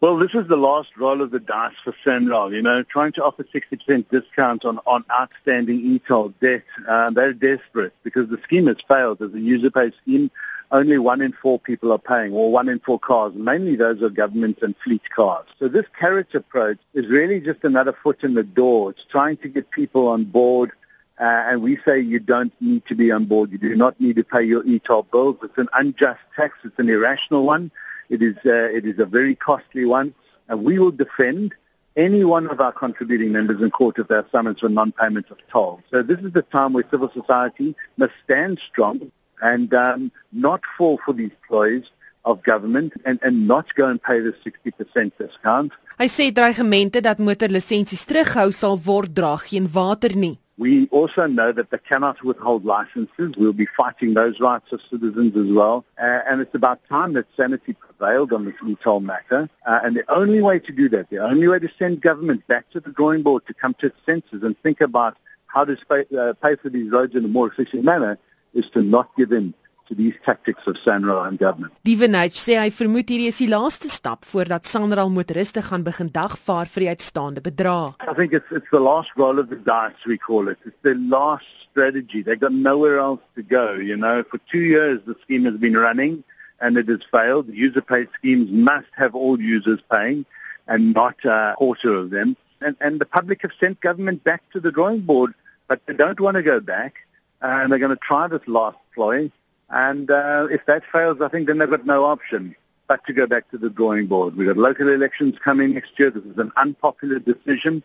Well, this is the last roll of the dice for Sanral. You know, trying to offer 60% discount on, on outstanding e-toll debt. Uh, they're desperate because the scheme has failed. As a user pay scheme, only one in four people are paying, or one in four cars. Mainly those are government and fleet cars. So this carrot approach is really just another foot in the door. It's trying to get people on board. Uh, and we say you don't need to be on board. You do not need to pay your e-toll bills. It's an unjust tax. It's an irrational one. It is, uh, it is a very costly one, and we will defend any one of our contributing members in court if they are summoned for non-payment of toll. So this is the time where civil society must stand strong and um, not fall for these ploys of government and, and not go and pay the 60% discount. Hy sê dreigemente dat motorlisensies terughou sal word dra geen water nie. We also know that they cannot withhold licenses. We'll be fighting those rights of citizens as well. Uh, and it's about time that sanity prevailed on this e-toll matter. Uh, and the only way to do that, the only way to send government back to the drawing board to come to its senses and think about how to pay, uh, pay for these roads in a more efficient manner is to not give in to these tactics of SANRAL and government. Dievenage sê hy vermoed hierdie is die laaste stap voordat SANRAL motoriste gaan begin dagvaar vir die uitstaande bedrag. I think it's it's the last roll of the dice we call it. It's the last strategy. They've got nowhere else to go, you know. For 2 years the scheme has been running and it has failed. User pay schemes must have all users paying and not a quarter of them. And and the public have sent government back to the drawing board, but they don't want to go back. And they're going to try this last ploy And uh, if that fails, I think then they've got no option but to go back to the drawing board. We've got local elections coming next year. This is an unpopular decision,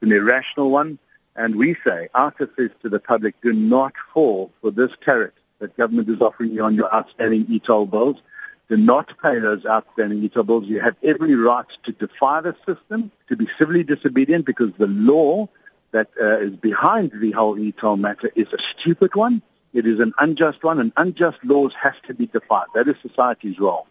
an irrational one. And we say, OUTA says to the public, do not fall for this carrot that government is offering you on your outstanding e-toll bills. Do not pay those outstanding e-toll bills. You have every right to defy the system, to be civilly disobedient because the law that uh, is behind the whole e-toll matter is a stupid one. It is an unjust one, and unjust laws have to be defied. That is society's role.